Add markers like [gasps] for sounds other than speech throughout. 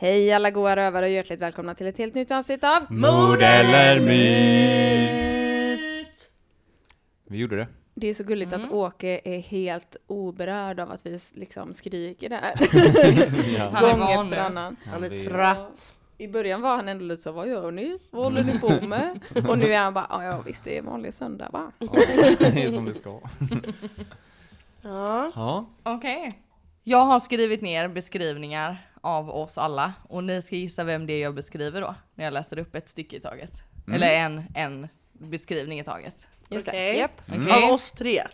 Hej alla goa rövare och hjärtligt välkomna till ett helt nytt avsnitt av Mord eller myt? Vi gjorde det. Det är så gulligt att Åke är helt oberörd av att vi liksom skriker där. [laughs] Ja. Gång efter nu. annan. Han är trött. I början var han ändå lite så, vad gör ni? Vad håller ni på med? Och nu är han bara, ja ja, visst det är vanlig söndag va? Ja, det är som det ska. [laughs] Ja. Ja. Okej. Jag har skrivit ner beskrivningar av oss alla och ni ska gissa vem det är jag beskriver då när jag läser upp ett stycke i taget. Eller en, en beskrivning i taget. Just Okej. det, japp. Okej. Av oss tre?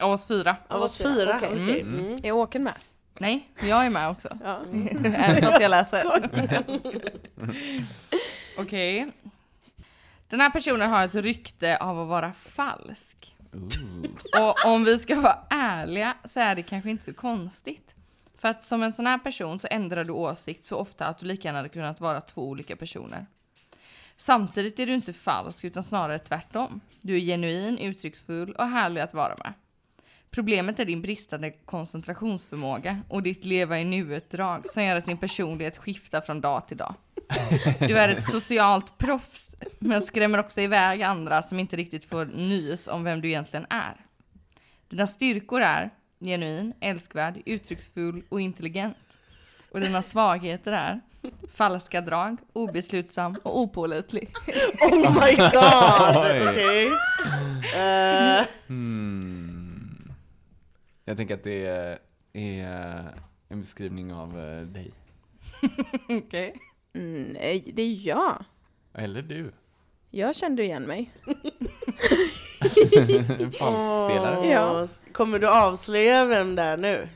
Av oss fyra. Av oss fyra? Okej. Okej. Mm. Är Åken med? Nej, jag är med också. Ja. [laughs] Även fast jag läser. [laughs] [laughs] Okej. Den här personen har ett rykte av att vara falsk. Och om vi ska vara ärliga så är det kanske inte så konstigt. För att som en sån här person så ändrar du åsikt så ofta att du lika gärna hade kunnat vara två olika personer. Samtidigt är du inte falsk utan snarare tvärtom. Du är genuin, uttrycksfull och härlig att vara med. Problemet är din bristande koncentrationsförmåga och ditt leva i nuet-drag som gör att din personlighet skiftar från dag till dag. Du är ett socialt proffs, men skrämmer också iväg andra som inte riktigt får nys om vem du egentligen är. Dina styrkor är genuin, älskvärd, uttrycksfull och intelligent. Och dina svagheter är falska drag, obeslutsam och opålitlig. [laughs] Oh my god! Okej. Eh, Hmm. Jag tänker att det är, är en beskrivning av eh, dig. [laughs] Okej. Mm, Nej, det är jag. Eller du. Jag kände igen mig. [laughs] [laughs] Falskspelare. Ja. Kommer du avslöja vem det är nu?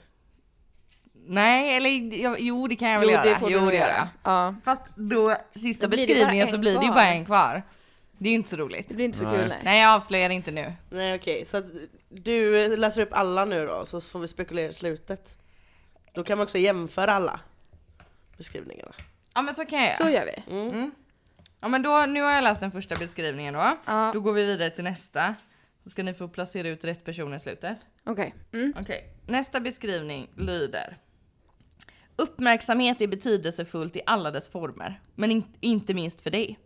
Nej, eller ja, jo det kan jag väl Jo, göra. det får jo, det gör göra. jag. Ja. Fast då, sista Då beskrivningen så blir det ju bara en kvar. Det är ju inte så roligt. Det blir inte så Nej. kul nej. Nej, jag avslöjar inte nu. Nej okej, så att du läser upp alla nu då, så får vi spekulera i slutet. Då kan man också jämföra alla beskrivningarna. Ja, men så kan jag Så gör vi. Mm. Ja, men då, nu har jag läst den första beskrivningen då. Ja. Då går vi vidare till nästa. Så ska ni få placera ut rätt person i slutet. Okej. Mm. Okej, nästa beskrivning lyder. Uppmärksamhet är betydelsefullt i alla dess former, men in- inte minst för dig.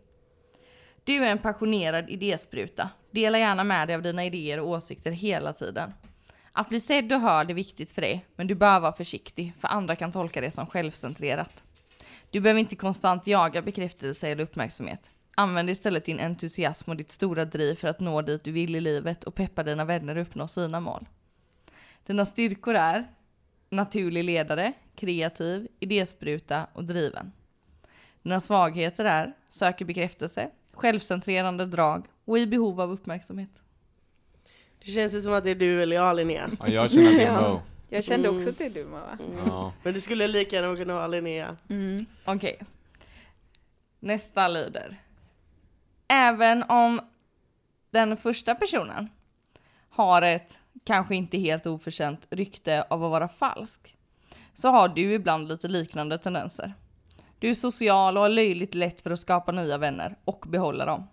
Du är en passionerad idéspruta. Dela gärna med dig av dina idéer och åsikter hela tiden. Att bli sedd och hörd är viktigt för dig, men du bör vara försiktig, för andra kan tolka det som självcentrerat. Du behöver inte konstant jaga bekräftelse eller uppmärksamhet. Använd istället din entusiasm och ditt stora driv för att nå dit du vill i livet och peppa dina vänner att uppnå sina mål. Dina styrkor är naturlig ledare, kreativ, idéspruta och driven. Dina svagheter är söker bekräftelse, självcentrerande drag och i behov av uppmärksamhet. Det känns som att det är du eller jag Linnea. Ja, jag känner att det är. Mo. [laughs] Jag kände Mm. också att det är du Moa. Ja. Men det skulle lika gärna kunna vara Linnea. Mm. Okej. Nästa lyder. Även om den första personen har ett kanske inte helt oförtjänt rykte av att vara falsk så har du ibland lite liknande tendenser. Du är social och har löjligt lätt för att skapa nya vänner och behålla dem.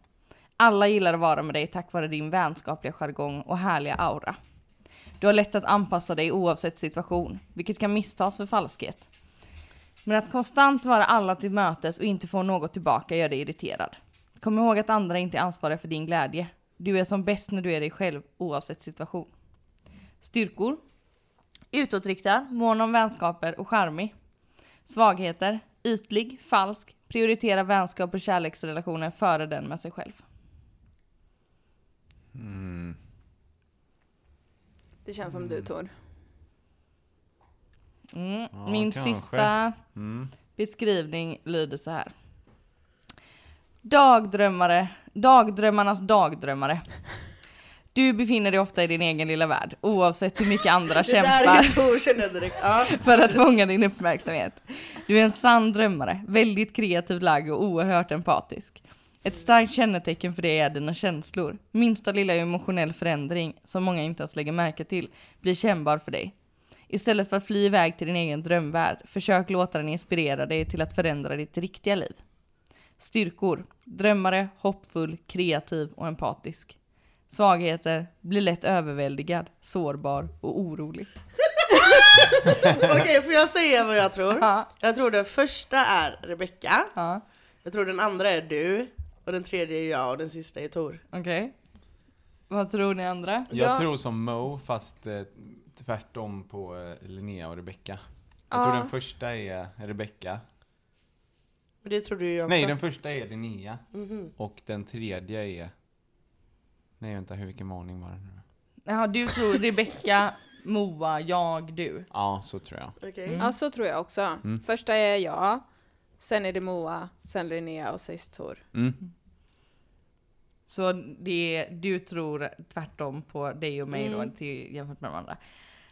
Alla gillar att vara med dig tack vare din vänskapliga jargong och härliga aura. Du har lätt att anpassa dig oavsett situation, vilket kan misstas för falskhet. Men att konstant vara alla till mötes och inte få något tillbaka gör dig irriterad. Kom ihåg att andra inte är ansvariga för din glädje. Du är som bäst när du är dig själv oavsett situation. Styrkor. Utåtriktad, mån om vänskaper och charmig. Svagheter. Ytlig, falsk, Prioritera vänskap och kärleksrelationer före den med sig själv. Mm. Det känns som du Tor. Mm. Ja, Min kanske. sista Mm. beskrivning lyder så här. Dagdrömmare, dagdrömmarnas dagdrömmare. Du befinner dig ofta i din egen lilla värld, oavsett hur mycket andra [laughs] kämpar Tor. [laughs] Ja. för att fånga din uppmärksamhet. Du är en sann drömmare, väldigt kreativt lagd och oerhört empatisk. Ett starkt kännetecken för det är dina känslor. Minsta lilla emotionell förändring, som många inte ens lägger märke till, blir kännbar för dig. Istället för att fly iväg till din egen drömvärld, försök låta den inspirera dig till att förändra ditt riktiga liv. Styrkor. Drömmare, hoppfull, kreativ och empatisk. Svagheter. Blir lätt överväldigad, sårbar och orolig. [laughs] Okej, får jag säga vad jag tror? Ja. Jag tror den första är Rebecka. Ja, Jag tror den andra är du. Och den tredje är jag och den sista är Tor. okej. Vad tror ni andra? Jag Ja. tror som Mo, fast eh, tvärtom på eh, Linnea och Rebecca. Jag Ja. tror den första är Rebecca. Men det tror du jag Nej, också. den första är Linnea. Mhm. Och den tredje är... Nej, vänta, hur, vilken varning var det nu? Jaha, du tror Rebecka, Moa, jag, du. Ja, så tror jag. Okej. Ja, så tror jag också. Mm. Första är jag, sen är det Moa, sen Linnea och sist Tor. Mm. Så det, du tror tvärtom på dig och mig då till, jämfört med de andra.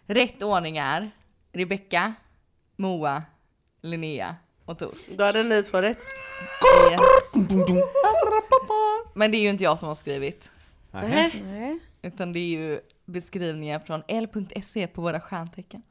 Rätt ordning är Rebecka, Moa, Linnea och Tor. Då hade ni två rätt. Yes. Men det är ju inte jag som har skrivit. Nej. Utan det är ju beskrivningar från l.se på våra stjärntecken.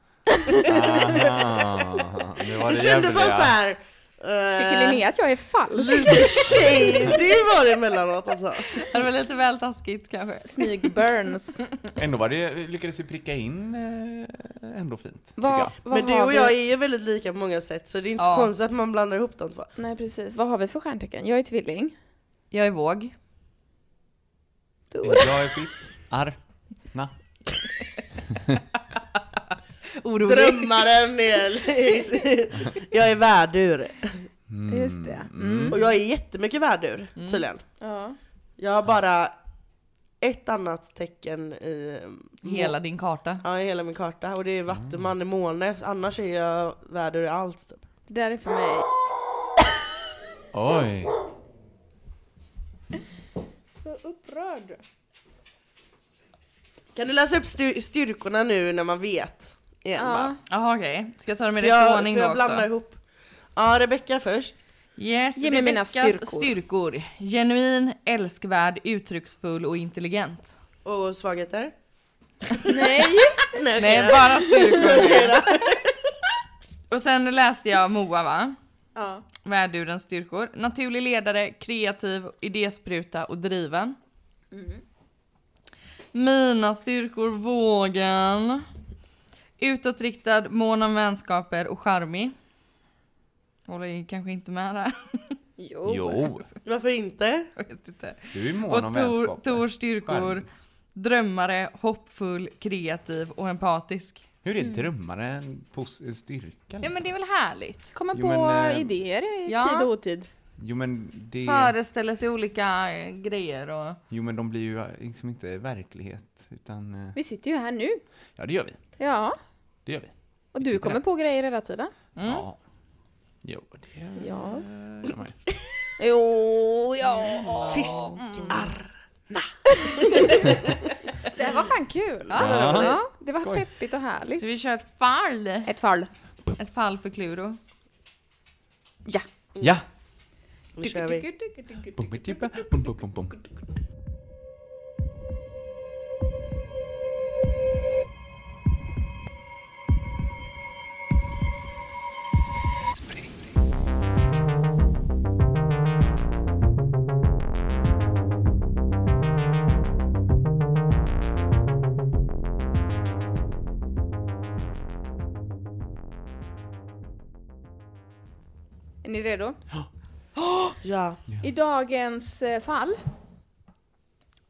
Aha, nu var det Jag kände bara så här. Tycker eh, Linnea att jag är falsk? [laughs] Lite shady var det emellanåt alltså. Det var lite väl taskigt kanske. Smyg-burns. Ändå var det, lyckades vi pricka in eh, ändå fint. vad Men du och vi- jag är ju väldigt lika på många sätt så det är inte Ja. konstigt att man blandar ihop de två. Nej precis, vad har vi för stjärntecken? Jag är tvilling. Jag är våg. Tor. Jag är fisk. Arr. [laughs] Orolig. Drömmaren är... [laughs] jag är värdur. Just det. Mm. Och jag är jättemycket värdur tydligen. Ja. Jag har bara ett annat tecken i, Hela din karta. ja, i hela min karta och det är vattuman i måne. Annars är jag värdur i allt. Typ. Det där är för mig. Oj. Så upprörd. Kan du läsa upp styr- styrkorna nu när man vet? Igen Ja. bara. Jaha okej. Ska jag ta dem i rätt ordning då jag blandar också? ihop. Ja, Rebecka först. Yes, Ge mig mina styrkor. styrkor. Genuin, älskvärd, uttrycksfull och intelligent. Och svagheter? [laughs] Nej! [laughs] Nej, Nej, bara styrkor. [laughs] Och sen läste jag Moa va? Ja. Värdurens styrkor. Naturlig ledare, kreativ, idéspruta och driven. Mina styrkor, vågen. Utåtriktad, mån om vänskaper och charmig. Håller kanske inte med där. Jo. Jo, Varför inte? Jag vet inte. du är mån Och om Tor, vänskap. Tors styrkor. Charmig. Drömmare, hoppfull, kreativ och empatisk. Hur är drömmare en, styrka? Ja liksom? men det är väl härligt? Komma Jo, på men, eh, idéer i ja. tid och otid. Jo men det... Föreställer sig olika eh, grejer och... Jo men de blir ju liksom inte verklighet. Utan, eh, Vi sitter ju här nu. ja det gör vi. Ja. Det gör vi. Och Vi du kommer här. på grejer hela tiden. Mm. Ja. Jo, det Ja. gör man ju. Jo, ja. Fiskar. Det var fan kul. Ja. Ja, det var Skoj. peppigt och härligt. Så vi kör ett fall. Ett fall. Ett fall för Kluro. Ja. Ja! Nu kör vi. Ni redo? [gasps] Ja. I dagens eh, fall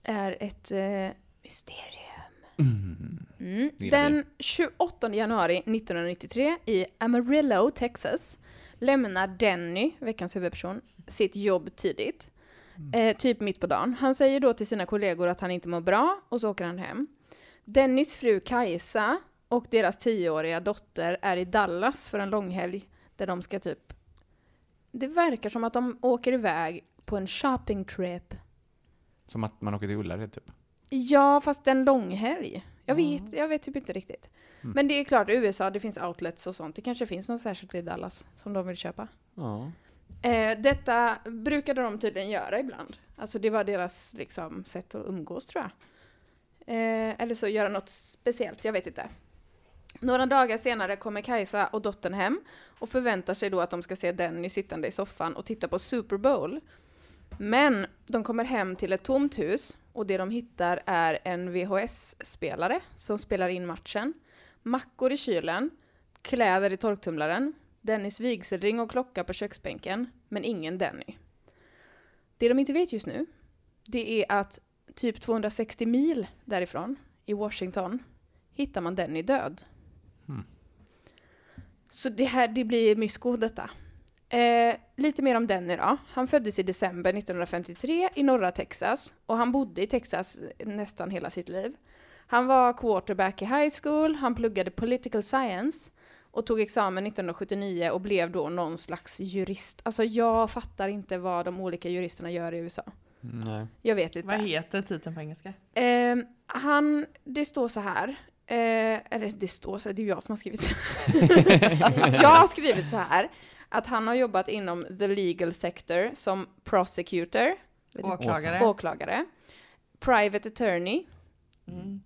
är ett eh, mysterium. Mm. gillar Den 28 januari 1993 i Amarillo, Texas lämnar Denny, veckans huvudperson, sitt jobb tidigt. Eh, typ mitt på dagen. Han säger då till sina kollegor att han inte mår bra och så åker han hem. Dennys fru Kajsa och deras tioåriga dotter är i Dallas för en långhelg där de ska typ... Det verkar som att de åker iväg på en shopping trip. Som att man åker till Ullared typ. Ja, fast en långhelg. Jag vet, jag vet typ inte riktigt. Mm. Men det är klart, USA, det finns outlets och sånt. Det kanske finns något särskilt i Dallas som de vill köpa. Ja. Eh, detta brukade de tydligen göra ibland. Alltså det var deras liksom, sätt att umgås tror jag. Eh, eller så göra något speciellt, jag vet inte. Några dagar senare kommer Kajsa och dottern hem och förväntar sig då att de ska se Denny sittande i soffan och titta på Super Bowl. Men de kommer hem till ett tomt hus och det de hittar är en VHS-spelare som spelar in matchen, mackor i kylen, kläder i torktumlaren, Dennys vigselring och klocka på köksbänken, men ingen Denny. Det de inte vet just nu, det är att typ 260 mil därifrån, i Washington, hittar man Denny död. Hmm. Så det här, det blir mysko detta. Eh, lite mer om Denny då. Han föddes i december 1953 i norra Texas och han bodde i Texas nästan hela sitt liv. Han var quarterback i high school, han pluggade political science och tog examen 1979 och blev då någon slags jurist. Alltså jag fattar inte vad de olika juristerna gör i USA. Nej. Jag vet inte. Vad heter titeln på engelska? Eh, han, det står så här. Eh, eller det står så här, det är jag som har skrivit. [laughs] jag har skrivit så här. Att han har jobbat inom the legal sector som prosecutor, Åklagare. åklagare, private attorney. Mm.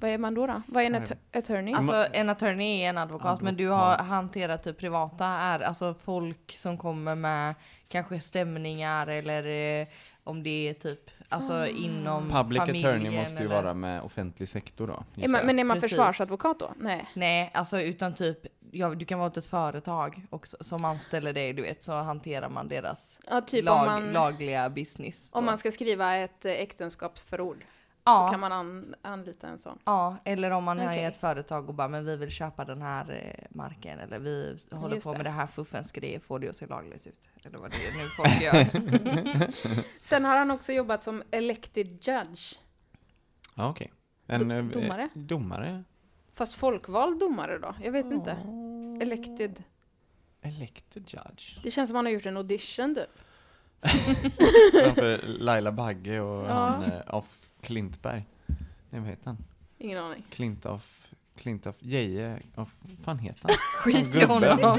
Vad är man då? då? Vad är en att- attorney? Alltså en attorney är en advokat, men du har hanterat typ privata är alltså folk som kommer med kanske stämningar eller eh, om det är typ alltså inom Public familjen attorney måste ju eller... vara med offentlig sektor då. är man, men är man Precis. försvarsadvokat då? Nej. Nej, alltså utan typ, ja, du kan vara åt ett företag och, som anställer dig, du vet, så hanterar man deras Ja, typ lag, om, man, lagliga business. om då. man ska skriva ett äktenskapsförord ja, så kan man an, anlita en sån. ja, eller om man är Okej. i ett företag och bara, men vi vill köpa den här eh, marken, eller vi håller Just på det. med det här fuffen, ska det få det att se lagligt ut? Eller vad det är nu folk gör. [laughs] Sen har han också jobbat som elected judge. Ja, okej. En Do- eh, domare? Domare? Fast folkvald domare då? Jag vet inte. Elected. Elected judge. Det känns som han har gjort en audition typ. [laughs] Framför Laila Bagge och Ja. han eh, af Klintberg. Nej, vad heter han? Ingen aning. Klint af, Klint af, Geje af, vad fan heter han? [laughs] Skit i honom. [laughs]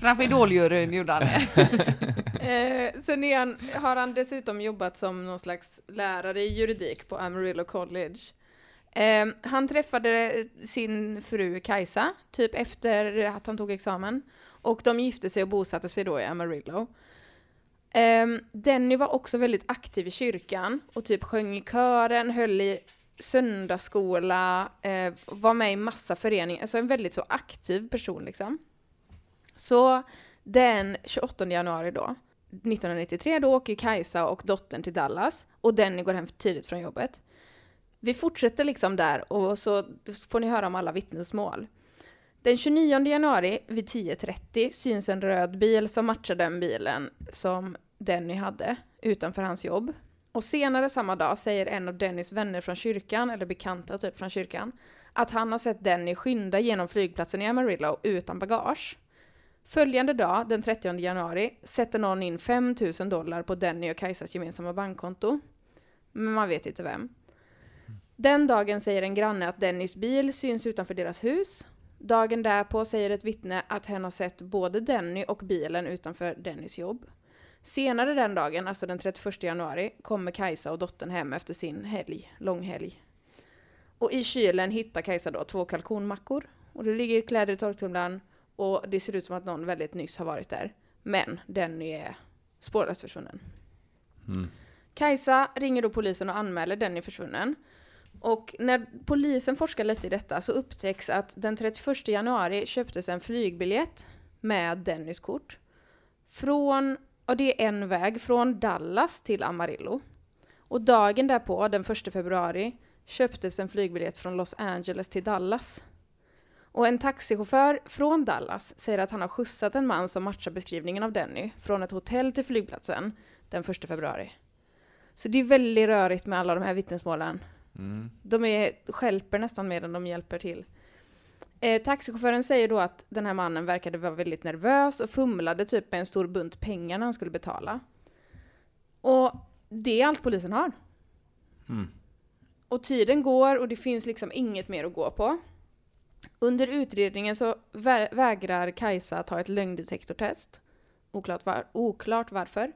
Framför idoljuryn gjorde han det. [laughs] Eh, sen är han, har han dessutom jobbat som någon slags lärare i juridik på Amarillo College. Eh, han träffade sin fru Kajsa, typ efter att han tog examen. Och de gifte sig och bosatte sig då i Amarillo. Um, Denny var också väldigt aktiv i kyrkan och typ sjöng i kören, höll i söndagsskola, uh, var med i massa föreningar, alltså en väldigt så aktiv person liksom. Så den 28 januari då, 1993, då åker Kajsa och dottern till Dallas och Denny går hem för tidigt från jobbet. Vi fortsätter liksom där och så får ni höra om alla vittnesmål. Den 29 januari vid 10.30 syns en röd bil som matchar den bilen som Denny hade utanför hans jobb. Och senare samma dag säger en av Dennys vänner från kyrkan, eller bekanta typ från kyrkan, att han har sett Denny skynda genom flygplatsen i Amarillo utan bagage. Följande dag, den 30 januari, sätter någon in 5 000 dollar på Denny och Kajsas gemensamma bankkonto. Men man vet inte vem. Den dagen säger en granne att Dennys bil syns utanför deras hus. Dagen därpå säger ett vittne att hen har sett både Denny och bilen utanför Dennys jobb. Senare den dagen, alltså den 31 januari, kommer Kajsa och dottern hem efter sin helg, långhelg. Och i kylen hittar Kajsa då två kalkonmackor. Och det ligger kläder i torktumlaren och det ser ut som att någon väldigt nyss har varit där. Men Denny är spårlöst försvunnen. Mm. Kajsa ringer då polisen och anmäler Denny försvunnen. Och när polisen forskar lite i detta så upptäcks att den 31 januari köptes en flygbiljett med Dennis kort. Från, och det är en väg, från Dallas till Amarillo. Och dagen därpå, den 1 februari, köptes en flygbiljett från Los Angeles till Dallas. Och en taxichaufför från Dallas säger att han har skjutsat en man som matchar beskrivningen av Denny från ett hotell till flygplatsen den 1 februari. Så det är väldigt rörigt med alla de här vittnesmålen. Mm. De är, skälper nästan mer än de hjälper till. Eh, taxichauffören säger då att den här mannen verkade vara väldigt nervös och fumlade typ med en stor bunt pengar när han skulle betala. Och det är allt polisen har. Mm. Och tiden går och det finns liksom inget mer att gå på. Under utredningen så vä- vägrar Kajsa ta ett lögndetektortest. Oklart, var- oklart varför.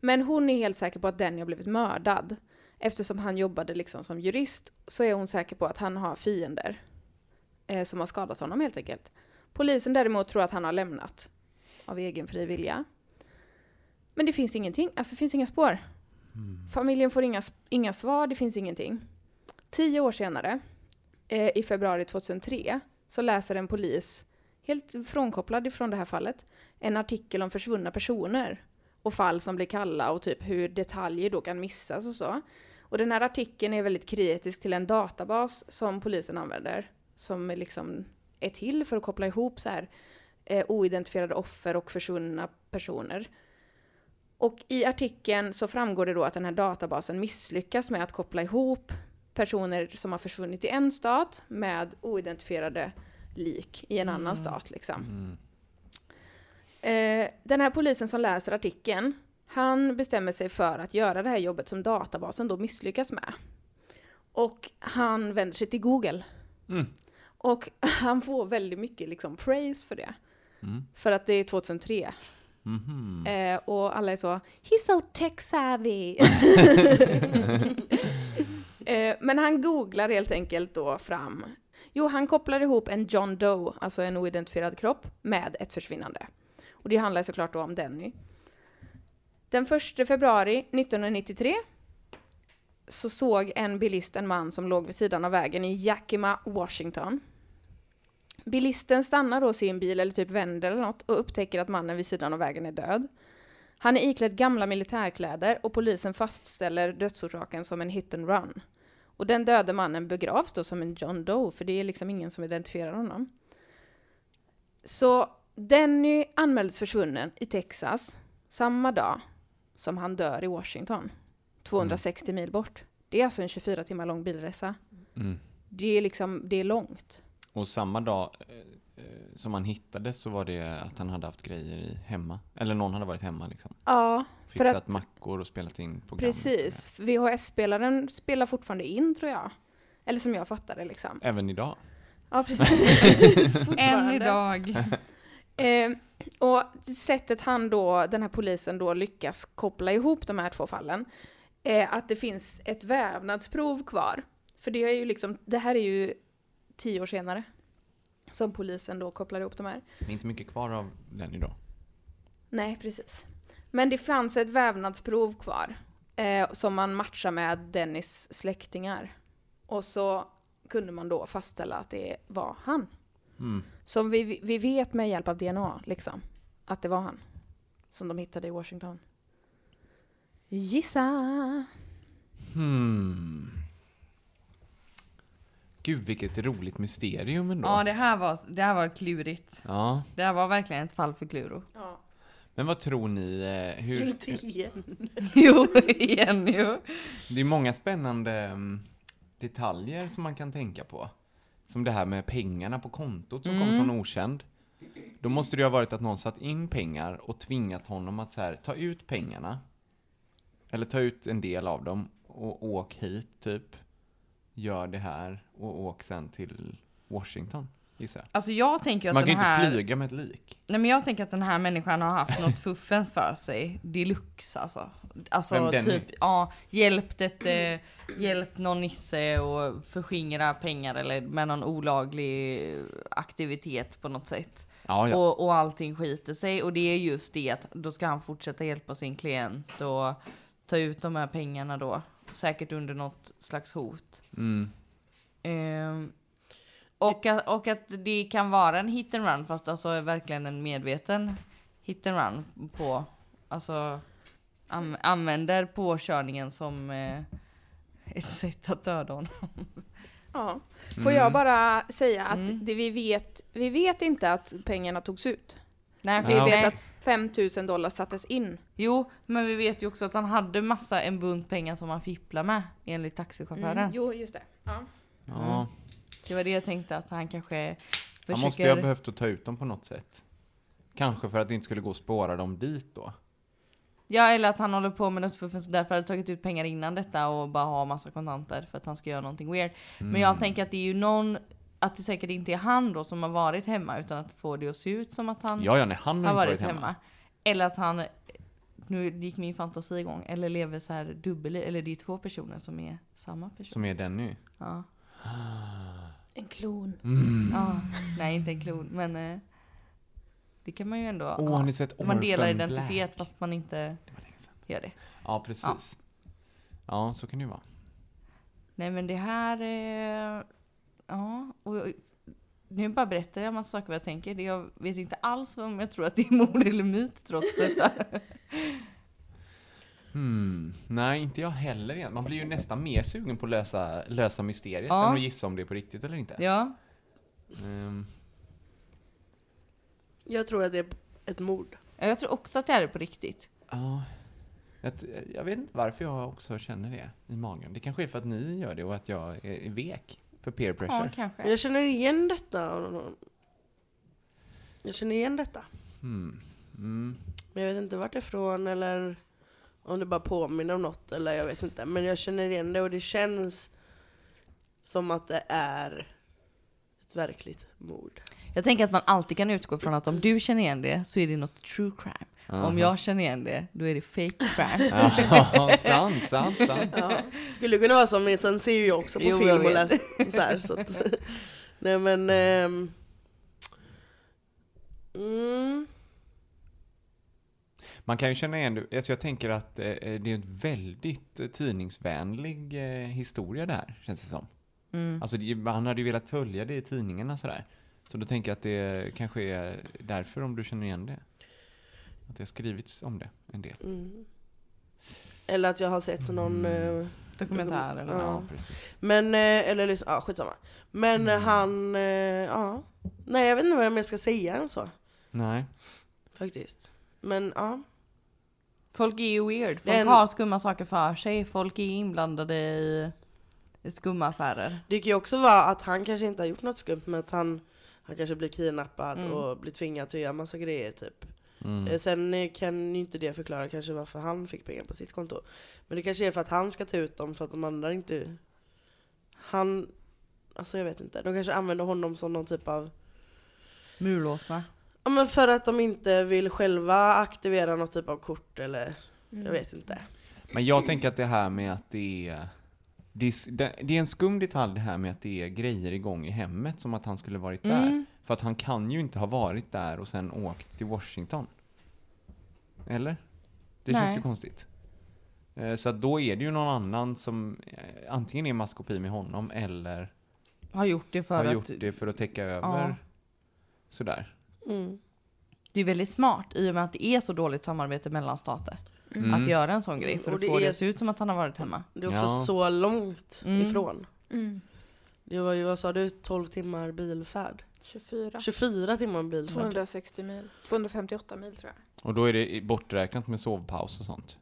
Men hon är helt säker på att Denny har blivit mördad. Eftersom han jobbade liksom som jurist så är hon säker på att han har fiender. Eh, som har skadat honom helt enkelt. Polisen däremot tror att han har lämnat. Av egen fri vilja. Men det finns ingenting, alltså det finns inga spår. Familjen får inga, inga svar, det finns ingenting. Tio år senare, eh, i februari 2003, så läser en polis, helt frånkopplad ifrån det här fallet, en artikel om försvunna personer och fall som blir kalla och typ hur detaljer då kan missas och så. Och den här artikeln är väldigt kritisk till en databas som polisen använder, som är liksom är till för att koppla ihop så här eh, oidentifierade offer och försvunna personer. Och i artikeln så framgår det då att den här databasen misslyckas med att koppla ihop personer som har försvunnit i en stat med oidentifierade lik i en annan stat. Liksom. Eh, den här polisen som läser artikeln, han bestämmer sig för att göra det här jobbet som databasen då misslyckas med. Och han vänder sig till Google. Mm. Och [laughs] han får väldigt mycket liksom praise för det. För att det är 2003. Mhm. Eh, och alla är så, he's so tech savvy. [laughs] eh, men han googlar helt enkelt då fram, jo han kopplar ihop en John Doe, alltså en oidentifierad kropp, med ett försvinnande. Och det handlar såklart då om Denny. Den 1 februari 1993 så såg en bilist en man som låg vid sidan av vägen i Yakima, Washington. Bilisten stannar då sin bil eller typ vänder eller något och upptäcker att mannen vid sidan av vägen är död. Han är iklädd gamla militärkläder och polisen fastställer dödsorsaken som en hit and run. Och den döde mannen begravs då som en John Doe, för det är liksom ingen som identifierar honom. Så Denny anmäldes försvunnen i Texas samma dag som han dör i Washington. 260 mil bort. Det är alltså en 24 timmar lång bilresa. Mm. Det är liksom, det är långt. Och samma dag eh, eh, som han hittades så var det att han hade haft grejer i hemma. Eller någon hade varit hemma liksom. Ja, för Fixat att mackor och spelat in program. precis. VHS-spelaren spelar fortfarande in tror jag. Eller som jag fattar det liksom. Även idag. Ja, precis. [laughs] Än idag. [laughs] Eh, och sättet han då, den här polisen då lyckas koppla ihop de här två fallen, är att det finns ett vävnadsprov kvar. För det är ju liksom, det här är ju tio år senare som polisen då kopplar ihop de här. Det är inte mycket kvar av den idag. Nej, precis. Men det fanns ett vävnadsprov kvar eh, som man matchar med Dennis släktingar. Och så kunde man då fastställa att det var han. Mm. Som vi, vi vet med hjälp av DNA, liksom, att det var han. Som de hittade i Washington. Gissa! Hmm. Gud vilket roligt mysterium ändå. Ja, det här var, det här var klurigt. Ja. Det här var verkligen ett fall för Kluro. Men vad tror ni, eh, hur... Inte igen. [laughs] Jo, igen jo. Det är många spännande mm, detaljer som man kan tänka på. Som det här med pengarna på kontot som kom från okänd. Då måste det ju ha varit att någon satt in pengar och tvingat honom att så här, ta ut pengarna. Eller ta ut en del av dem och åk hit typ. Gör det här och åk sen till Washington, gissar jag. Alltså jag tänker att Man kan ju den inte här... flyga med ett lik. Nej men jag tänker att den här människan har haft något [laughs] fuffens för sig. Deluxe alltså. Alltså Vem, typ, ja, hjälpt ett, eh, hjälpt någon nisse och förskingra pengar eller med någon olaglig aktivitet på något sätt. Ja, ja. Och, och allting skiter sig och det är just det att då ska han fortsätta hjälpa sin klient och ta ut de här pengarna då. Säkert under något slags hot. Mm. Ehm, och, att, och att det kan vara en hit and run fast alltså verkligen en medveten hit and run på, alltså an, använder påkörningen som eh, ett sätt att döda honom. Ja. Får Mm. jag bara säga att det vi, vet, vi vet inte att pengarna togs ut. Nej, Vi Ja. vet att 5000 dollar sattes in. Jo, men vi vet ju också att han hade massa, en bunt pengar som han fipplade med enligt taxichauffören. Mm. Jo, just det. Ja. Ja. Det var det jag tänkte att han kanske försöker... Han måste ju ha behövt att ta ut dem på något sätt. Kanske för att det inte skulle gå att spåra dem dit då. Ja, eller att han håller på med något fuffens och därför hade tagit ut pengar innan detta och bara har massa kontanter för att han ska göra någonting weird. Men Mm. jag tänker att det är ju någon, att det säkert inte är han då som har varit hemma utan att få det att se ut som att han Ja, ja, nej, han har har inte varit hemma. Eller att han, nu gick min fantasi igång, eller lever så här dubbel, eller det är två personer som är samma person. Som är Denny. Ja. En klon. ja. Nej, inte en klon, men eh, det kan man ju ändå Åh, ha. har ni sett Man delar Orphan identitet Black? fast man inte gör det. Ja, precis. Ja. så kan det ju vara. Nej men det här är... Ja, och nu bara berättar jag massa saker vad jag tänker. Det- Jag vet inte alls om jag tror att det är mord eller myt trots detta. [laughs] Hmm. Nej, inte jag heller igen. Man blir ju nästan mer sugen på att lösa, lösa mysteriet Ja. än att gissa om det är på riktigt eller inte. ja, Ehm, Jag tror att det är ett mord. jag tror också att det är på riktigt. ja. Jag, jag vet inte varför jag också känner det i magen. Det kanske är för att ni gör det och att jag är, vek för peer Ja, pressure. Men kanske. jag känner igen detta. Jag känner igen detta. Hmm. Mm. Men jag vet inte vart det är ifrån eller om det bara påminner om något eller jag vet inte. Men jag känner igen det och det känns som att det är ett verkligt mord. Jag tänker att man alltid kan utgå från att om du känner igen det så är det något true crime. Om jag känner igen det, då är det fake crime. [laughs] Ja, sant, sant, sant. Ja, skulle kunna vara så, men sen ser ju jag också på Jo, film och läser så här. Så att, [laughs] nej men... ehm, mm, Man kan ju känna igen det. Alltså jag tänker att eh, det är en väldigt eh, tidningsvänlig eh, historia det här, känns det som. Mm. Alltså det, han hade ju velat följa det i tidningarna sådär. Så då tänker jag att det kanske är därför om du känner igen det. Att det har skrivits om det en del. mm. Eller att jag har sett någon... eh, Dokumentär eller Ja. något. Ja, precis. Men, eh, eller liksom, ja skitsamma. Men Mm. eh, han, eh, ja. Nej jag vet inte vad jag mer ska säga än så. Nej. Faktiskt. Men ja. Folk är ju weird. Folk Den- har skumma saker för sig. Folk är inblandade i, i skumma affärer. Det kan ju också vara att han kanske inte har gjort något skumt men att han, han kanske blir kidnappad Mm. och blir tvingad att göra massa grejer typ. Mm. Eh, Sen eh, kan ju inte det förklara kanske varför han fick pengar på sitt konto. Men det kanske är för att han ska ta ut dem för att de andra inte... Han... Alltså jag vet inte. De kanske använder honom som någon typ av... Murlåsna. Ja men för att de inte vill själva aktivera något typ av kort eller... Jag vet inte. Men jag tänker att det här med att det är... Det är, det är en skum detalj det här med att det är grejer igång i hemmet, som att han skulle varit där. Mm. För att han kan ju inte ha varit där och sen åkt till Washington. Eller? Det känns Nej. ju konstigt. Eh, Så att då är det ju någon annan som eh, antingen är maskopi med honom eller Har gjort det för har att... gjort det för att täcka över. Sådär. Mm. Det är väldigt smart i och med att det är så dåligt samarbete mellan stater. Mm. Att göra en sån grej för att det få det är att se ut som att han har varit hemma. Det är också Ja. så långt Mm. ifrån. Mm. Det var ju, vad sa du, 12 timmar bilfärd? 24. 24 timmar bilfärd. 260 mil. 258 mil tror jag. Och då är det borträknat med sovpaus och sånt.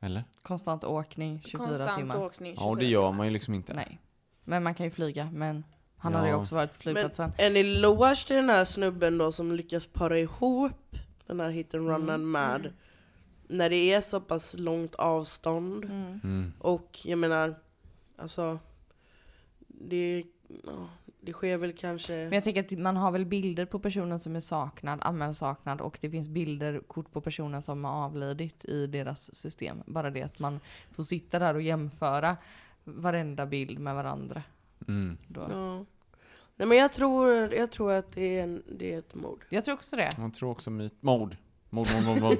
Eller? Konstant åkning, 24 Konstant timmar. åkning. Ja, och det 24 gör man ju liksom inte. Nej. Men man kan ju flyga, men han Ja. hade ju också varit på Men flygplatsen. en eloge till den här snubben då som lyckas para ihop den här hit and run Mm. med när det är så pass långt avstånd. Mm. Mm. Och jag menar, alltså det, ja, det sker väl kanske... Men jag tänker att man har väl bilder på personen som är saknad, anmäld saknad och det finns bilder, kort på personen som har avlidit i deras system. Bara det att man får sitta där och jämföra varenda bild med varandra. Mm. Då. Ja. Nej men jag tror, jag tror att det är, en, det är ett mord. Jag tror också det. Jag tror också myt... Mord. Mord, mord, mord, mord.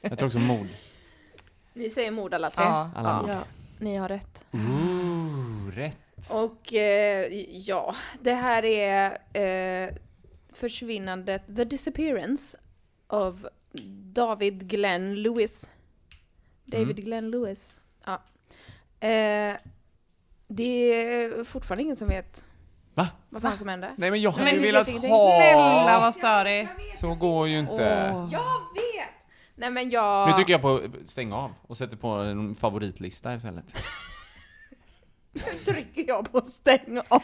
Jag tror också mord. Ni säger mord alla tre? Ja. Alla mord. Ja. Ni har rätt. Ooh, rätt. Och eh, ja, det här är eh, försvinnandet, the disappearance of David Glenn Lewis. David Mm. Glenn Lewis. Ja. Eh, Det är fortfarande ingen som vet Va? vad fan som hände. Nej men jag hade Men ju velat ha... Snälla vad störigt. Så går ju inte. Åh. Jag vet! Nej men jag... Nu trycker jag på stäng av och sätter på en favoritlista istället. Nu trycker jag på stäng av.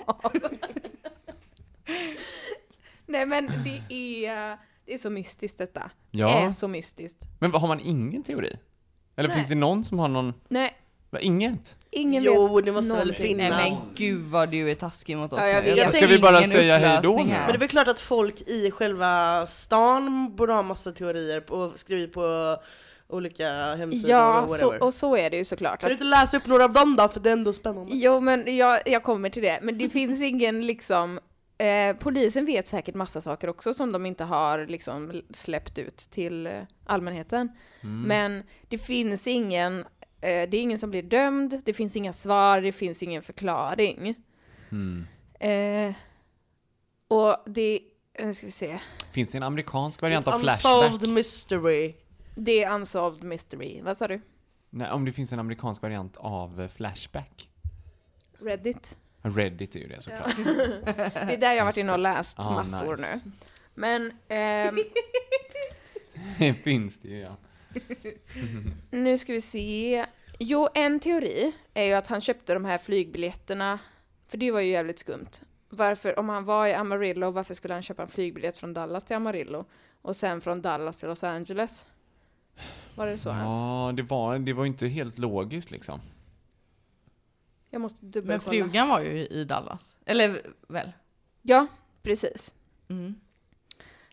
Nej men det är, det är så mystiskt detta. Det Ja. är så mystiskt. Men har man ingen teori? Eller Nej. finns det någon som har någon... Nej, Inget? Ingen Jo, vet det måste väl någonting. Nej finnas. men gud vad du är taskig mot oss Ja, jag nu. ser Ska vi bara säga hej då upplösning nu? Men det är väl klart att folk i själva stan borde ha massa teorier och skrivit på olika hemsidor Ja, och så, whatever. och så är det ju såklart. Kan du inte läsa upp några av dem då? För det är ändå spännande. jo men jag, jag kommer till det. Men det finns ingen liksom Eh, polisen vet säkert massa saker också som de inte har liksom släppt ut till allmänheten. Men det finns ingen, det är ingen som blir dömd, det finns inga svar, det finns ingen förklaring. Mm. Eh, och det, nu ska vi se, Finns det en amerikansk variant av Unsolved Flashback? mystery. det är Unsolved Mystery. Vad sa du? Nej, om det finns en amerikansk variant av eh, Flashback? Reddit? Reddit är ju det såklart. [laughs] Det är där jag har varit inne och läst Ah, massor nice. nu. Men ehm, [laughs] Det finns det ju ja. [laughs] nu ska vi se. Jo, en teori är ju att han köpte de här flygbiljetterna, för det var ju jävligt skumt. Varför, om han var i Amarillo, varför skulle han köpa en flygbiljett från Dallas till Amarillo? Och sen från Dallas till Los Angeles? Var det så ens? Ja, det var, det var inte helt logiskt liksom. Jag måste Men dubbelkolla. frugan var ju i Dallas. Eller väl? Ja, precis. Mm.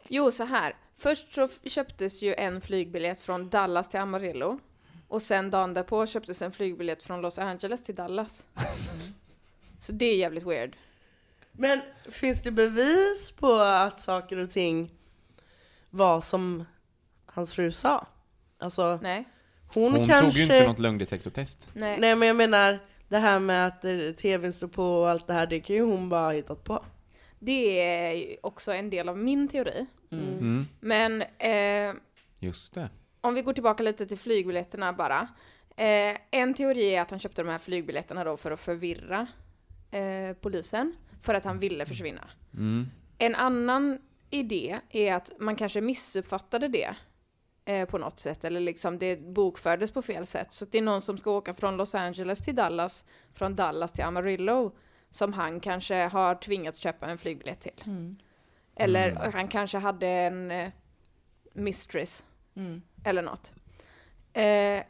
Jo, så här. Först så köptes ju en flygbiljett från Dallas till Amarillo. Och sen dagen därpå köptes en flygbiljett från Los Angeles till Dallas. [laughs] Så det är jävligt weird. Men finns det bevis på att saker och ting var som hans fru sa? Alltså, Nej, hon, Hon kanske... tog ju inte något lögndetektortest. nej. Nej men jag menar, det här med att tvn står på och allt det här, det kan ju hon bara ha hittat på. Det är också en del av min teori. Mm. Men eh, Just det. om vi går tillbaka lite till flygbiljetterna bara. Eh, en teori är att han köpte de här flygbiljetterna då för att förvirra eh, polisen. För att han ville försvinna. Mm. En annan idé är att man kanske missuppfattade det eh, på något sätt, eller liksom det bokfördes på fel sätt. Så att det är någon som ska åka från Los Angeles till Dallas, från Dallas till Amarillo, som han kanske har tvingats köpa en flygbiljett till. Eller han kanske hade en eh, mistress, Mm. eller något. Eh,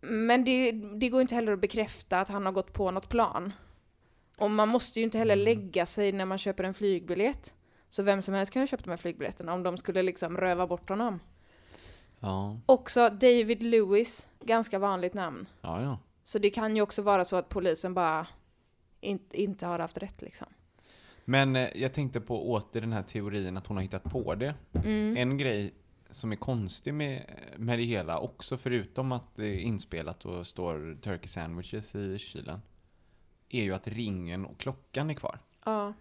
men det, det går inte heller att bekräfta att han har gått på något plan. Och man måste ju inte heller lägga sig när man köper en flygbiljett. Så vem som helst kan ju köpa de här flygbiljetterna om de skulle liksom röva bort honom. Ja, Också David Lewis, ganska vanligt namn. ja, ja. Så det kan ju också vara så att polisen bara inte, inte har haft rätt liksom. Men eh, jag tänkte på åter den här teorin att hon har hittat på det. Mm. En grej som är konstig med, med det hela också, förutom att det är inspelat och står turkey sandwiches i kylen, är ju att ringen och klockan är kvar. Ja.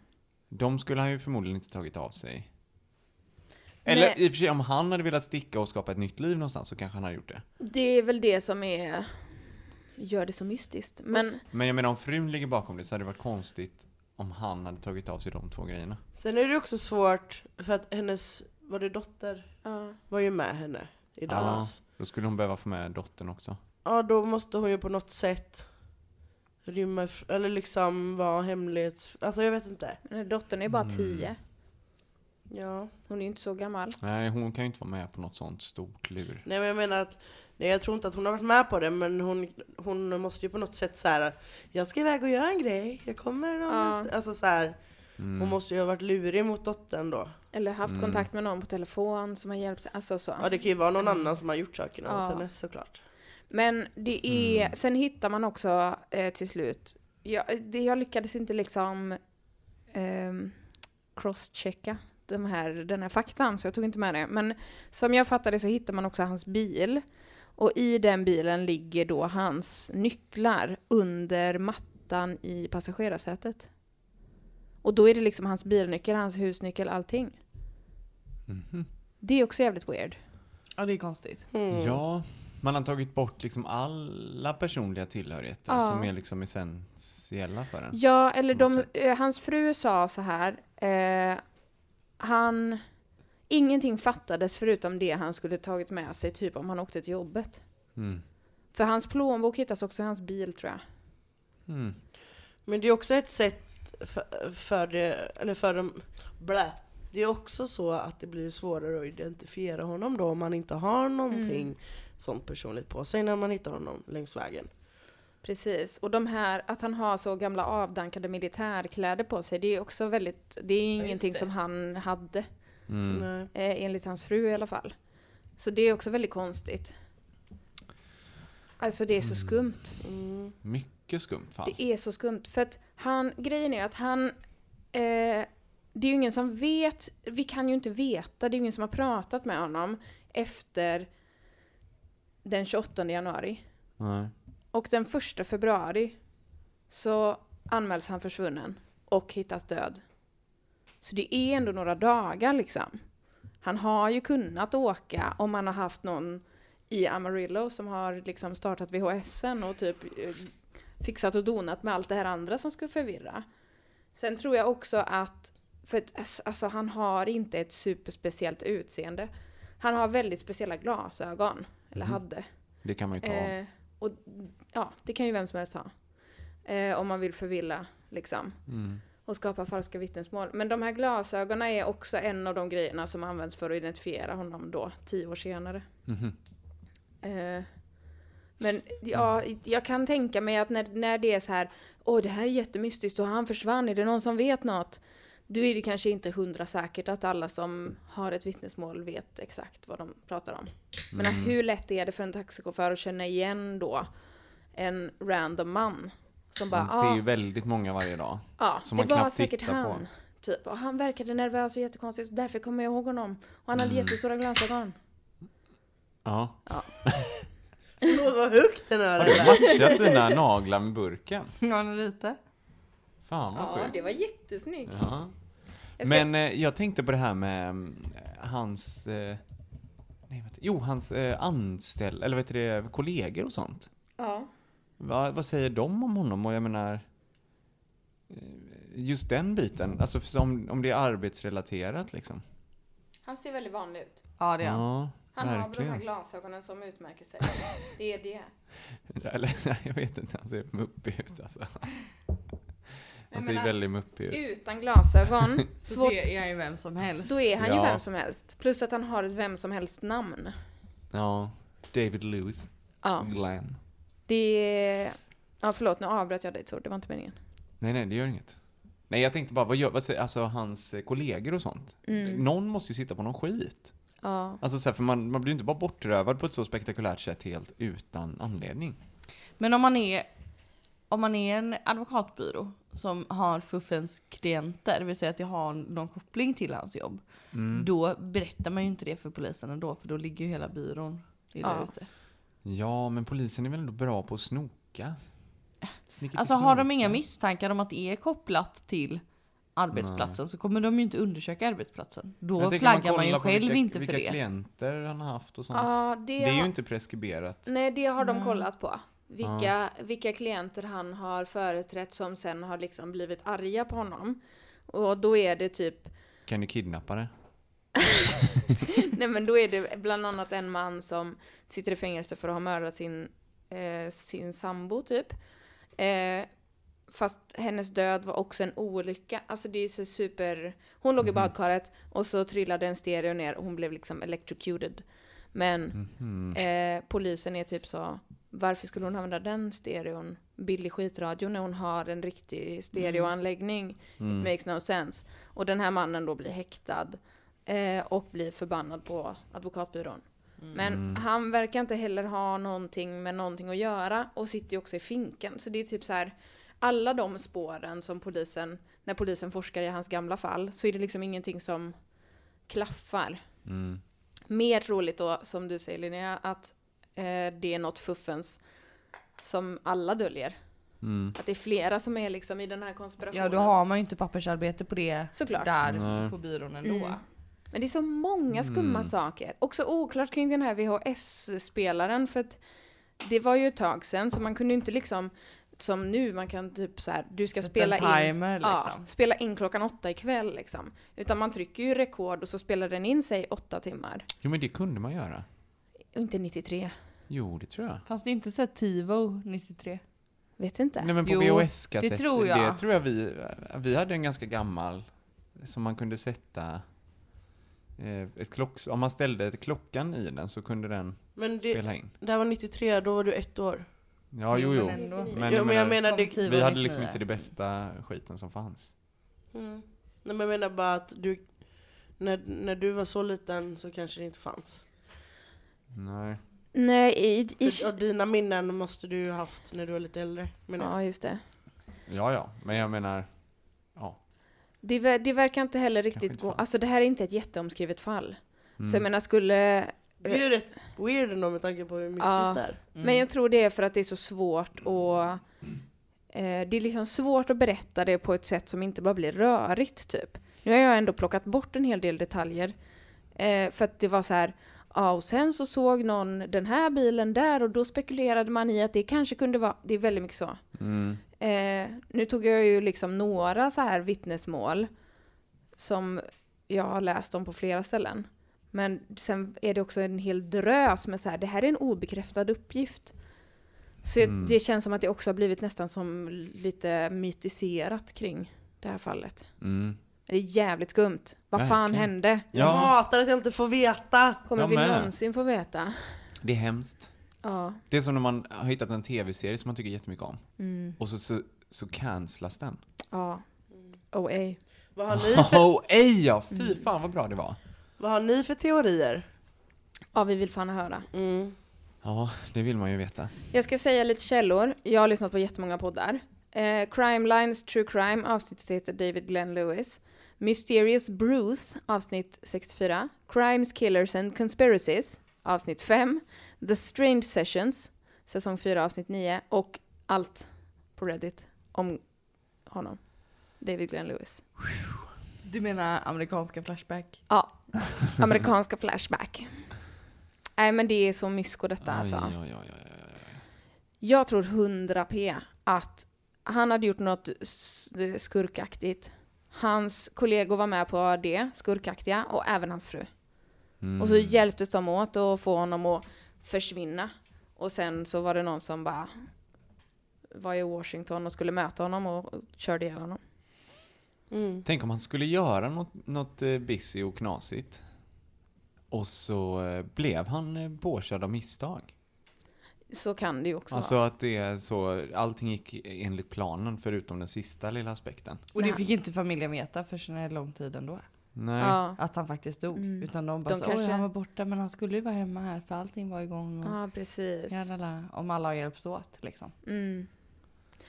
De skulle han ju förmodligen inte tagit av sig. Eller Nej. i och för sig, om han hade velat sticka och skapa ett nytt liv någonstans så kanske han hade gjort det. Det är väl det som är gör det så mystiskt. Men Men jag menar, om frun ligger bakom det så hade det varit konstigt om han hade tagit av sig de två grejerna. Sen är det också svårt, för att hennes, var det dotter, ja. var ju med henne i Dallas. Då skulle hon behöva få med dottern också. Ja, då måste hon ju på något sätt rymma, eller liksom vara hemlighets... Alltså jag vet inte. här dottern är bara Mm. tio. Ja. Hon är ju inte så gammal. Nej, hon kan ju inte vara med på något sånt stort lur. Nej men jag menar att, nej jag tror inte att hon har varit med på det men hon, hon måste ju på något sätt så här. jag ska iväg och göra en grej, jag kommer om Ja. en st-" Alltså så här, Mm. hon måste ju ha varit lurig mot dottern då. Eller haft Mm. kontakt med någon på telefon som har hjälpt. Alltså så. Ja det kan ju vara någon annan som har gjort sakerna Ja. åt henne såklart. Men det är, Mm. sen hittar man också eh, till slut, jag, det, jag lyckades inte liksom ehm, crosschecka de här, den här faktan, så jag tog inte med det. Men som jag fattade så hittar man också hans bil. Och i den bilen ligger då hans nycklar under mattan i passagerarsätet. Och då är det liksom hans bilnyckel, hans husnyckel, allting. Mhm. Det är också jävligt weird. Ja, det är konstigt. Mm. Ja, Man har tagit bort liksom alla personliga tillhörigheter Ja. som är liksom essentiella för en. Ja, eller de, eh, hans fru sa så här. Eh, han... Ingenting fattades förutom det han skulle tagit med sig, typ om han åkte till jobbet. Mm. För hans plånbok hittas också i hans bil, tror jag. Mm. Men det är också ett sätt för, för det, eller för dem, blä. Det är också så att det blir svårare att identifiera honom då om man inte har någonting sånt personligt på sig när man hittar honom längs vägen. Precis. Och de här, att han har så gamla avdankade militärkläder på sig, det är också väldigt, det är ingenting det. som han hade, Mm. Eh, enligt hans fru i alla fall. Så det är också väldigt konstigt. Alltså det är så skumt. Mm. Mycket skumt fall. Det är så skumt. För att han, grejen är att han, eh, det är ju ingen som vet, vi kan ju inte veta, det är ju ingen som har pratat med honom efter den 28 januari. Nej. Och den 1 februari så anmäls han försvunnen och hittas död. Så det är ändå några dagar liksom. Han har ju kunnat åka om han har haft någon i Amarillo som har liksom startat VHSen och typ eh, fixat och donat med allt det här andra som skulle förvirra. Sen tror jag också att, för att ass- alltså, han har inte ett superspeciellt utseende. Han har väldigt speciella glasögon, eller Mhm. hade. Det kan man ju ta. Eh, och ja, det kan ju vem som helst ha. Eh, om man vill förvilla liksom. Mm. Och skapa falska vittnesmål. Men de här glasögonen är också en av de grejerna som används för att identifiera honom då, tio år senare. Mhm. Eh, men ja, jag kan tänka mig att när, när det är så här, åh det här är jättemystiskt och han försvann, är det någon som vet något? Då är det kanske inte hundra säkert att alla som har ett vittnesmål vet exakt vad de pratar om. Men Mm. hur lätt är det för en taxichaufför att känna igen då en random man? Som bara, Man ser ah, ju väldigt många varje dag. ja, som det man var säkert tittar på. han. Typ. Och han verkade nervös och jättekonstig, så därför kommer jag ihåg honom. Och han hade Mm. jättestora glasögon. Ja. [laughs] Åh vad högt den är Har du matchat dina naglar med burken? [laughs] Ja, lite. Fan vad Ja, sjukt. det var jättesnyggt. Ja. Jag ska- Men eh, jag tänkte på det här med mm, hans, eh, nej, vet, jo hans eh, anställ, eller vet du det, kollegor och sånt. Ja. Va, vad säger de om honom? Och jag menar, eh, just den biten, alltså om, om det är arbetsrelaterat liksom. Han ser väldigt vanlig ut. Ja, det är han. Ja, Han har väl de verkligen. här glasögonen som utmärker sig. Det är det. [laughs] Eller nej, jag vet inte, han ser muppig ut alltså. [laughs] Jag Han ser menar, väldigt muppig ut. Utan glasögon, [laughs] Så svårt, ser jag ju vem som helst. då är han ju Ja. vem som helst. Plus att han har ett vem som helst namn. Ja, David Lewis, Ja, Glenn. Det. Ja, förlåt, nu avbröt jag dig Tor, det var inte meningen. Nej, nej, det gör inget. Nej, jag tänkte bara, vad gör, vad säger, alltså hans eh, kollegor och sånt. Mm. Någon måste ju sitta på någon skit. Ja. Alltså så här, för man, man blir ju inte bara bortrövad på ett så spektakulärt sätt helt utan anledning. Men om man är om man är en advokatbyrå som har fuffens klienter, det vill säga att det har någon koppling till hans jobb, Mm. då berättar man ju inte det för polisen ändå, för då ligger ju hela byrån illa Ja. ute. Ja, men polisen är väl ändå bra på att snoka? Snickety Alltså har de inga misstankar om att det är kopplat till arbetsplatsen så kommer de ju inte undersöka arbetsplatsen. Då flaggar man ju kollar på själv vilka, inte för vilka det. klienter han har haft och sånt. Ja, det, det är ju har, inte preskriberat. Nej, det har de kollat på. Vilka, vilka klienter han har företrätt som sen har liksom blivit arga på honom. Och då är det typ Kan du kidnappa det? [laughs] Nej men då är det bland annat en man som sitter i fängelse för att ha mördat sin, eh, sin sambo typ. Eh, fast hennes död var också en olycka. Alltså det är så super... Hon låg i badkaret och så trillade en stereo ner och hon blev liksom electrocuted. Men Mhm. eh, polisen är typ så, varför skulle hon använda den stereon, billig skitradio, när hon har en riktig stereoanläggning? Mm. It makes no sense. Och den här mannen då blir häktad eh, och blir förbannad på advokatbyrån. Men han verkar inte heller ha någonting med någonting att göra och sitter ju också i finken. Så det är typ så här, alla de spåren som polisen, när polisen forskar i hans gamla fall, så är det liksom ingenting som klaffar. Mm. Mer troligt då, som du säger Linnea, att eh, det är något fuffens som alla döljer. Mm. Att det är flera som är liksom i den här konspirationen. Ja, då har man ju inte pappersarbete på det Såklart. där Nej. på byrån ändå. Mm. Men det är så många skumma Mm. saker. Också oklart kring den här VHS-spelaren för att det var ju ett tag sedan så man kunde inte liksom som nu, man kan typ så här, du ska spela en in, timer, ja, liksom. spela in klockan åtta ikväll liksom. Utan man trycker ju rekord och så spelar den in sig åtta timmar. Jo men det kunde man göra. Inte 93. Jo, det tror jag. Fanns det inte så här TiVo 93? Vet inte. Nej men på Jo, VHS-kassett, det tror jag. det tror jag vi, vi hade en ganska gammal som man kunde sätta ett klocks, om man ställde klockan i den så kunde den Men det, spela in. det här var 93, då var du ett år. Ja, jo, jo. Men ändå. Men, ja, men jag menar det... Vi hade 99. liksom inte det bästa skiten som fanns. Mm. Nej men jag menar bara att du... När, när du var så liten så kanske det inte fanns. Nej. Nej, i, i, och dina minnen måste du haft när du var lite äldre. menar ja just det. Ja, ja, men jag menar. Det, ver- det verkar inte heller riktigt gå, alltså det här är inte ett jätteomskrivet fall. Så Mm. jag menar skulle, Det är ju rätt weird ändå med tanke på hur mystiskt Ja. det är. men jag tror det är för att det är så svårt att eh, det är liksom svårt att berätta det på ett sätt som inte bara blir rörigt typ. Nu har jag ändå plockat bort en hel del detaljer. Eh, för att det var så här, ja och sen så såg någon den här bilen där och då spekulerade man i att det kanske kunde vara, det är väldigt mycket så. Mm. Eh, nu tog jag ju liksom några så här vittnesmål som jag har läst om på flera ställen. Men sen är det också en hel drös med så här, det här är en obekräftad uppgift. Så Mm. det känns som att det också har blivit nästan som lite mytiserat kring det här fallet. Mm. Det är jävligt skumt. Vad fan Verkligen. hände? Jag Ja, hatar att jag inte får veta! Kommer Jag vi med. någonsin få veta? det är hemskt. Ja. Det är som när man har hittat en tv-serie som man tycker jättemycket om. Mm. Och så, så, så cancelas den. Ja. Oh, ej. Vad har, ni [laughs] för, Oh, ej ja! Fy fan vad bra det var. vad har ni för teorier? Ja, vi vill fan höra. Mm. Ja, det vill man ju veta. Jag ska säga lite källor. Jag har lyssnat på jättemånga poddar. Eh, Crime Lines True Crime, avsnittet heter David Glenn Lewis. Mysterious Bruce, avsnitt 64. Crimes, Killers and Conspiracies, avsnitt 5. The Strange Sessions, säsong 4, avsnitt 9. Och allt på Reddit om honom. David Glenn Lewis. Du menar amerikanska Flashback? Ja, amerikanska Flashback. Nej men det är så mysko detta Aj, alltså. aj, aj, aj, aj. Jag tror 100 p att han hade gjort något skurkaktigt. Hans kollegor var med på det, skurkaktiga, och även hans fru. Mm. Och så hjälptes de åt att få honom att försvinna. Och sen så var det någon som bara var i Washington och skulle möta honom och körde ihjäl honom. Mm. Tänk om han skulle göra något, något eh, busy och knasigt. Och så eh, blev han eh, påkörd av misstag. Så kan det ju också Alltså vara. att det är så, allting gick enligt planen förutom den sista lilla aspekten. Och det fick inte familjen veta förrän en lång tid ändå. Nej. Ja, Att han faktiskt dog. Mm. Utan de bara De så, kanske- han var borta men han skulle ju vara hemma här för allting var igång. Och, ja precis. Jadala, om alla har hjälpts åt liksom. Mm.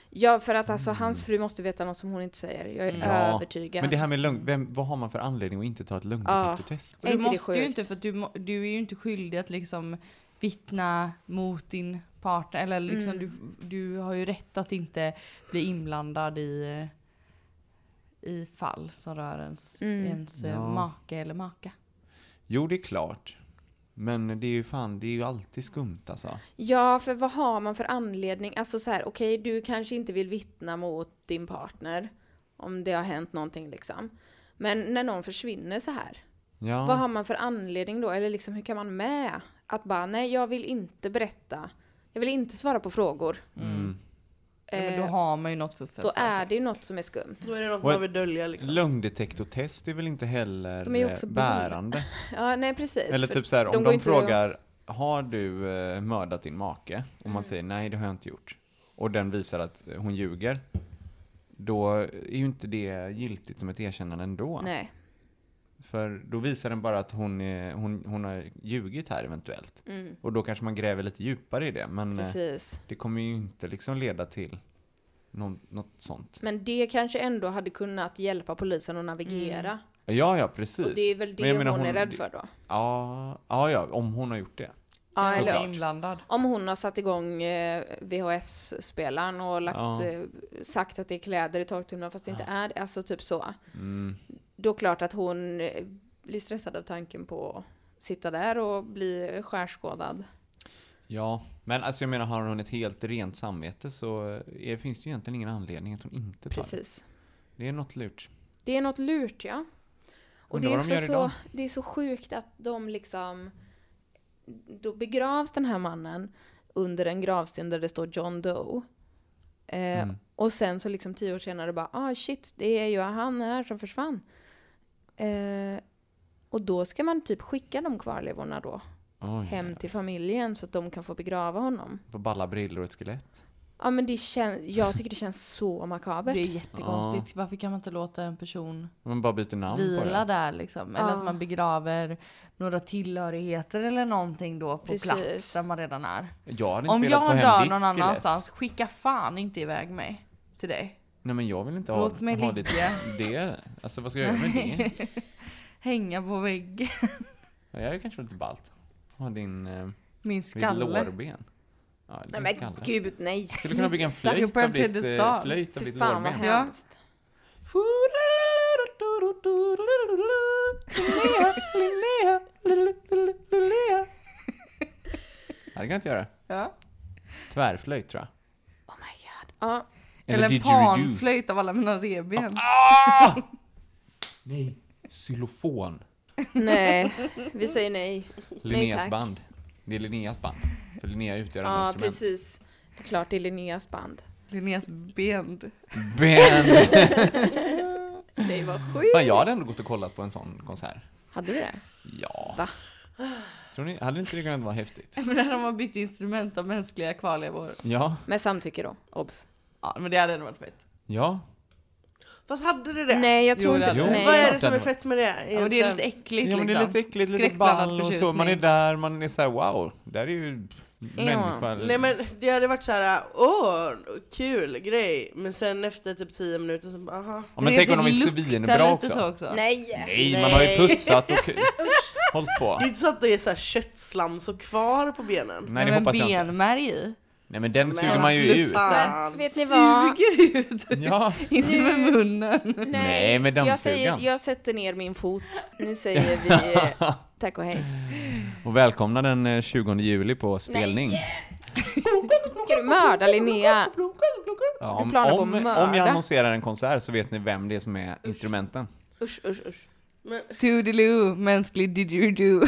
Ja, för att alltså hans fru måste veta något som hon inte säger. Jag är Mm. Ja, övertygad. Men det här med lögn, vem, vad har man för anledning att inte ta ett lögndetektortest? Är du måste ju inte för att du, du är ju inte skyldig att liksom vittna mot din partner. Eller liksom Mm. du, du har ju rätt att inte bli inblandad i, i fall som rör ens, Mm. ens eh, Ja. make eller maka. Jo, det är klart. Men det är ju fan, det är ju alltid skumt alltså. Ja, för vad har man för anledning? Alltså så här, okej, du kanske inte vill vittna mot din partner om det har hänt någonting liksom. Men när någon försvinner så här, Ja. vad har man för anledning då? Eller liksom hur kan man med att bara, nej, jag vill inte berätta. Jag vill inte svara på frågor. Mm. Ja, men då Eh, har man ju något fuffens Då är det ju något som är skumt. Då är det något Och- man vill dölja liksom. Lögndetektortest är väl inte heller De är ju eh, också bärande? [laughs] Ja, nej precis. Eller typ så här, de om de frågar Har du eh, mördat din make? Och Mm. man säger nej, det har jag inte gjort. Och den visar att hon ljuger. Då är ju inte det giltigt som ett erkännande ändå. Nej. För då visar den bara att hon, är, hon, hon har ljugit här eventuellt. Mm, Och då kanske man gräver lite djupare i det. Men eh, precis. det kommer ju inte liksom leda till någon, något sånt. Men det kanske ändå hade kunnat hjälpa polisen att navigera. Ja, ja, precis. Och det är väl Men det jag hon, menar, är rädd för då. Ja, ja, ja, om hon har gjort det. Ja, Eller eller inblandad. om hon har satt igång eh, VHS-spelaren och lagt, Ja. eh, sagt att det är kläder i torktumlaren fast det inte är det. Alltså typ så. Mm. Då klart att hon eh, bli stressad av tanken på att sitta där och bli skärskådad. Ja, men alltså jag menar har hon ett helt rent samvete så eh, är, finns det ju egentligen ingen anledning att hon inte tar det. Precis. Det är något lurt. Det är något lurt, ja. Och det är, de så, det är så sjukt att de liksom... Då begravs den här mannen under en gravsten där det står John Doe. Eh, Mm. Och sen så liksom tio år senare bara, ah shit, det är ju han här som försvann. Eh, och då ska man typ skicka de kvarlevorna då Oj, hem till familjen så att de kan få begrava honom. På balla brillor och ett skelett. Ja men det känns, jag tycker det känns så makabert. Det är jättekonstigt. Varför kan man inte låta en person Man bara byter namn på vila det. där liksom? Eller Ja. att man begraver några tillhörigheter eller någonting då på Precis. plats där man redan är. Jag Om jag dör någon skelett. annanstans, skicka fan inte iväg mig till dig. Nej men jag vill inte ha, Låt mig ha ditt, ligga. [laughs] det. Alltså vad ska jag göra med det? [laughs] Hänga på väggen. [laughs] Ja, jag är kanske lite ballt. Ha din, eh, Min ditt skalle. lårben. Ja, din Nej men skalle. gud, nej. Skulle kunna bygga en flöjt På en av ditt, eh, piedestal. flöjt av Fy ditt fan vad lårben. Ja. hemskt. Ja, det kan jag inte göra. Ja. Tvärflöjt tror jag. Oh my god. Ja, Eller en panflöjt av alla mina revben. Ah! [laughs] Nej, xylofon. nej, [laughs] vi säger nej. Linneas band. Det är Linneas band. För Linnea utgör Ja, instrument. precis. Det är klart det är Linneas band. Linneas bend. Ben. Det var sjukt. Jag hade ändå gått och kollat på en sån konsert. Hade du det? Ja. Va? Tror ni, hade inte det kunnat vara häftigt? [laughs] Men där har man bytt instrument av mänskliga kvarlevor. Ja. Med samtycke då, obs. Ja, men det hade ändå varit fett. Ja. Fast hade det det? Nej, jag tror Jo, inte det- Jo. nej. Vad är det som är det fett med det? Ja, men det är lite äckligt ja men det är liksom. lite äckligt, lite Skräckblandad ball och så. Man är förtjusning. där, man är såhär wow. Där är ju människa. Nej men det hade varit så här: åh, kul grej. Men sen efter typ 10 minuter så bara, aha. Ja, men tänk om de är svinbra också. så också. Nej! Nej, man har ju Nej. putsat och [laughs] hållit på. Det är inte så att det är så här köttslam så kvar på benen. Nej, det men hoppas jag inte. benmärg i. Nej men den Men suger man ju ut. fan. Vet ni vad? Suger ut. [laughs] Ja. Inte med munnen. Nej, med jag, säger, dammsugaren. jag sätter ner min fot. Nu säger [laughs] vi eh, tack och hej. Och välkomna den eh, 20 juli på spelning. Ska du mörda Linnea? Ja, om, om, mörda? om jag annonserar en konsert så vet ni vem det är som är instrumenten. Usch, usch, usch. Men, Toodaloo, mänsklig didgeridoo. [laughs]